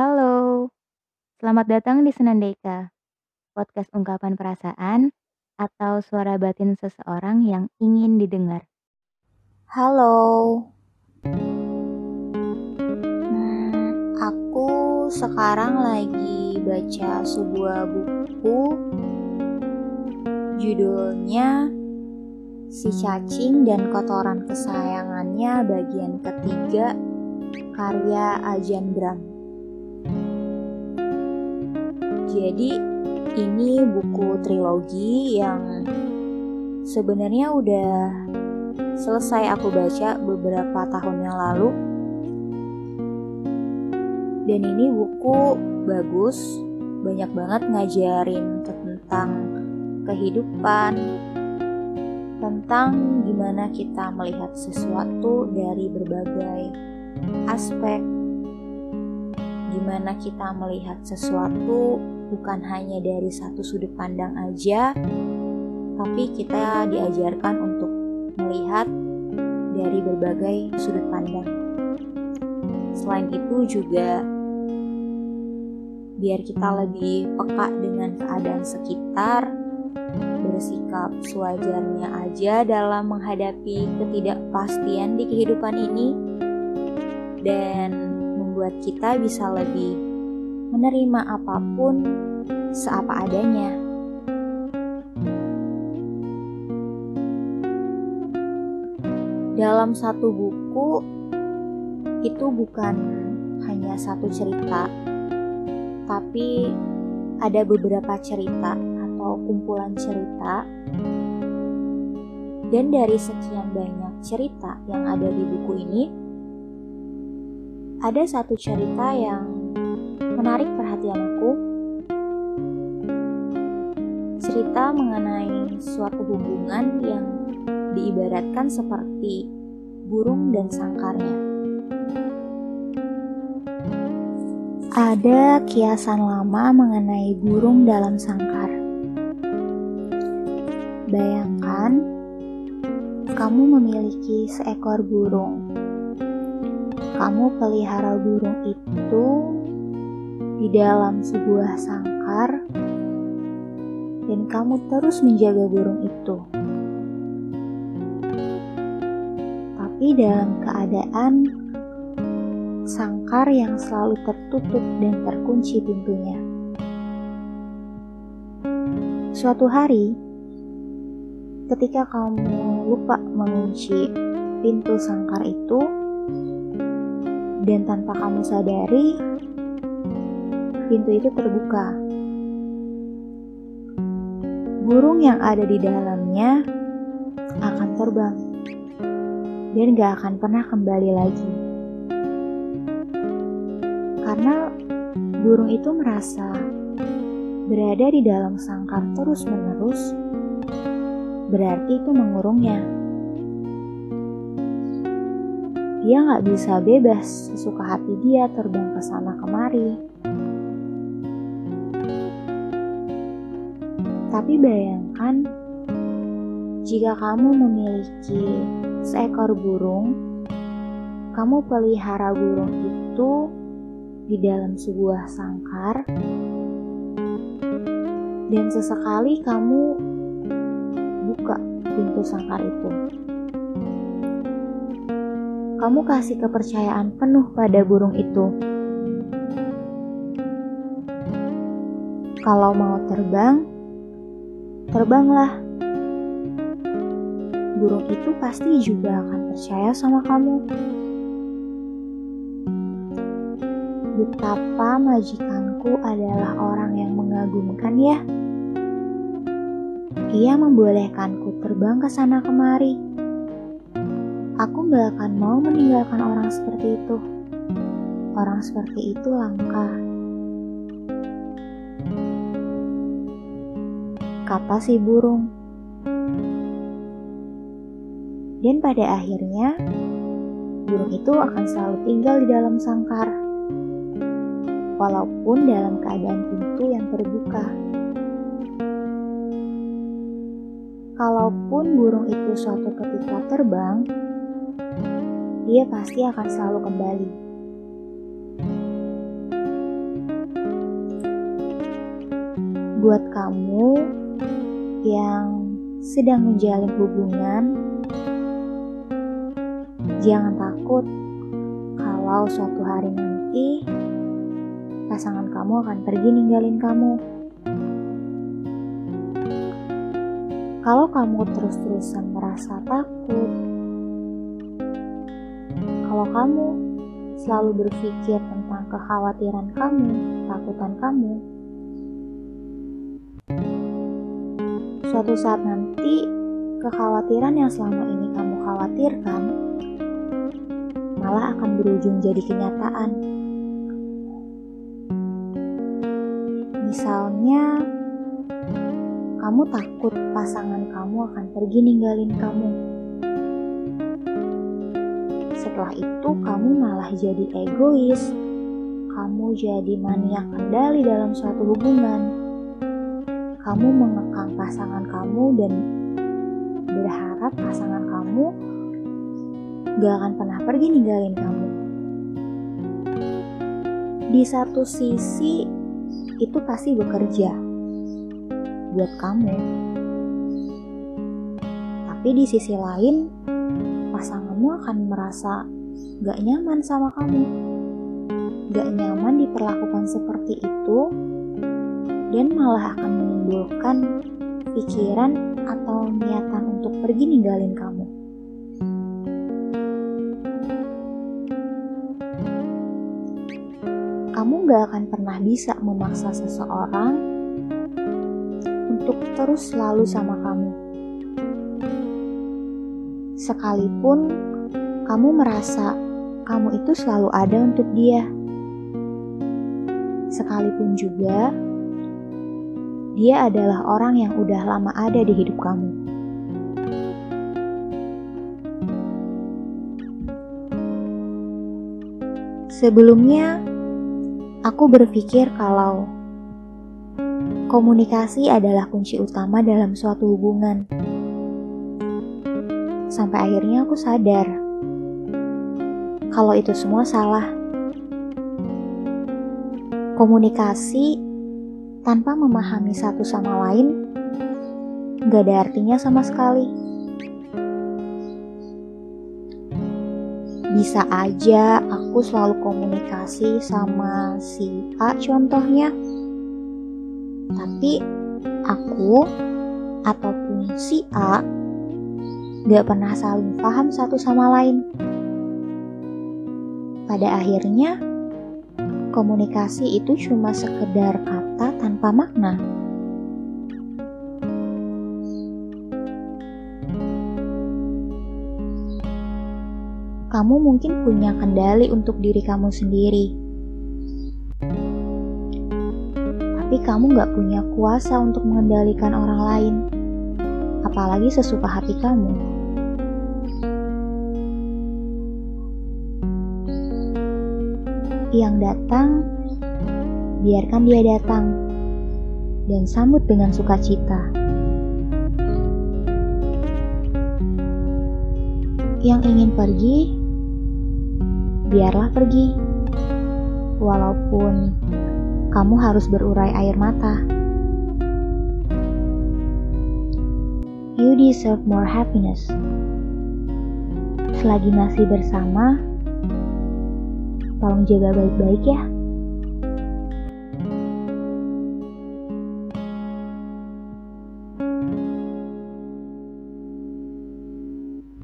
Halo, selamat datang di Senandeka, podcast ungkapan perasaan atau suara batin seseorang yang ingin didengar. Halo, hmm, aku sekarang lagi baca sebuah buku, judulnya Si Cacing dan Kotoran Kesayangannya bagian ketiga karya Ajan Bram. Jadi ini buku trilogi yang sebenarnya udah selesai aku baca beberapa tahun yang lalu. Dan ini buku bagus, banyak banget ngajarin tentang kehidupan, tentang gimana kita melihat sesuatu dari berbagai aspek, gimana kita melihat sesuatu bukan hanya dari satu sudut pandang aja, tapi kita diajarkan untuk melihat dari berbagai sudut pandang. Selain itu juga biar kita lebih peka dengan keadaan sekitar, bersikap sewajarnya aja dalam menghadapi ketidakpastian di kehidupan ini, dan membuat kita bisa lebih menerima apa pun seapa adanya. Dalam satu buku, itu bukan hanya satu cerita, tapi ada beberapa cerita atau kumpulan cerita. Dan dari sekian banyak cerita yang ada di buku ini, ada satu cerita yang menarik perhatian aku. Cerita mengenai suatu hubungan yang diibaratkan seperti burung dan sangkarnya. Ada kiasan lama mengenai burung dalam sangkar. Bayangkan kamu memiliki seekor burung. Kamu pelihara burung itu di dalam sebuah sangkar, dan kamu terus menjaga burung itu. Tapi dalam keadaan sangkar yang selalu tertutup dan terkunci pintunya. Suatu hari, ketika kamu lupa mengunci pintu sangkar itu, dan tanpa kamu sadari, pintu itu terbuka. Burung yang ada di dalamnya akan terbang dan gak akan pernah kembali lagi. Karena burung itu merasa berada di dalam sangkar terus-menerus, berarti itu mengurungnya. Dia nggak bisa bebas sesuka hati dia terbang ke sana kemari. Tapi bayangkan jika kamu memiliki seekor burung, kamu pelihara burung itu di dalam sebuah sangkar, dan sesekali kamu buka pintu sangkar itu. Kamu kasih kepercayaan penuh pada burung itu. Kalau mau terbang, terbanglah. Burung itu pasti juga akan percaya sama kamu. Betapa majikanku adalah orang yang mengagumkan ya. Ia membolehkanku terbang ke sana kemari. Aku gak akan mau meninggalkan orang seperti itu. Orang seperti itu langka. kata si burung. Dan pada akhirnya, burung itu akan selalu tinggal di dalam sangkar, walaupun dalam keadaan pintu yang terbuka. Kalaupun burung itu suatu ketika terbang, dia pasti akan selalu kembali. Buat kamu yang sedang menjalin hubungan, jangan takut kalau suatu hari nanti pasangan kamu akan pergi ninggalin kamu. Kalau kamu terus-terusan merasa takut, kalau kamu selalu berpikir tentang kekhawatiran kamu, takutan kamu, suatu saat nanti kekhawatiran yang selama ini kamu khawatirkan malah akan berujung jadi kenyataan. Misalnya, kamu takut pasangan kamu akan pergi ninggalin kamu. Setelah itu, kamu malah jadi egois. Kamu jadi maniak kendali dalam suatu hubungan kamu mengekang pasangan kamu dan berharap pasangan kamu gak akan pernah pergi ninggalin kamu. Di satu sisi itu pasti bekerja buat kamu. Tapi di sisi lain pasanganmu akan merasa gak nyaman sama kamu. Gak nyaman diperlakukan seperti itu dan malah akan menimbulkan pikiran atau niatan untuk pergi ninggalin kamu. Kamu gak akan pernah bisa memaksa seseorang untuk terus selalu sama kamu. Sekalipun kamu merasa kamu itu selalu ada untuk dia. Sekalipun juga dia adalah orang yang udah lama ada di hidup kamu. Sebelumnya, aku berpikir kalau komunikasi adalah kunci utama dalam suatu hubungan. Sampai akhirnya aku sadar kalau itu semua salah. Komunikasi tanpa memahami satu sama lain, gak ada artinya sama sekali. Bisa aja aku selalu komunikasi sama si A contohnya, tapi aku ataupun si A gak pernah saling paham satu sama lain. Pada akhirnya, komunikasi itu cuma sekedar kata tanpa makna. Kamu mungkin punya kendali untuk diri kamu sendiri, tapi kamu gak punya kuasa untuk mengendalikan orang lain, apalagi sesuka hati kamu. yang datang, biarkan dia datang dan sambut dengan sukacita. Yang ingin pergi, biarlah pergi, walaupun kamu harus berurai air mata. You deserve more happiness. Selagi masih bersama, Tolong jaga baik-baik ya.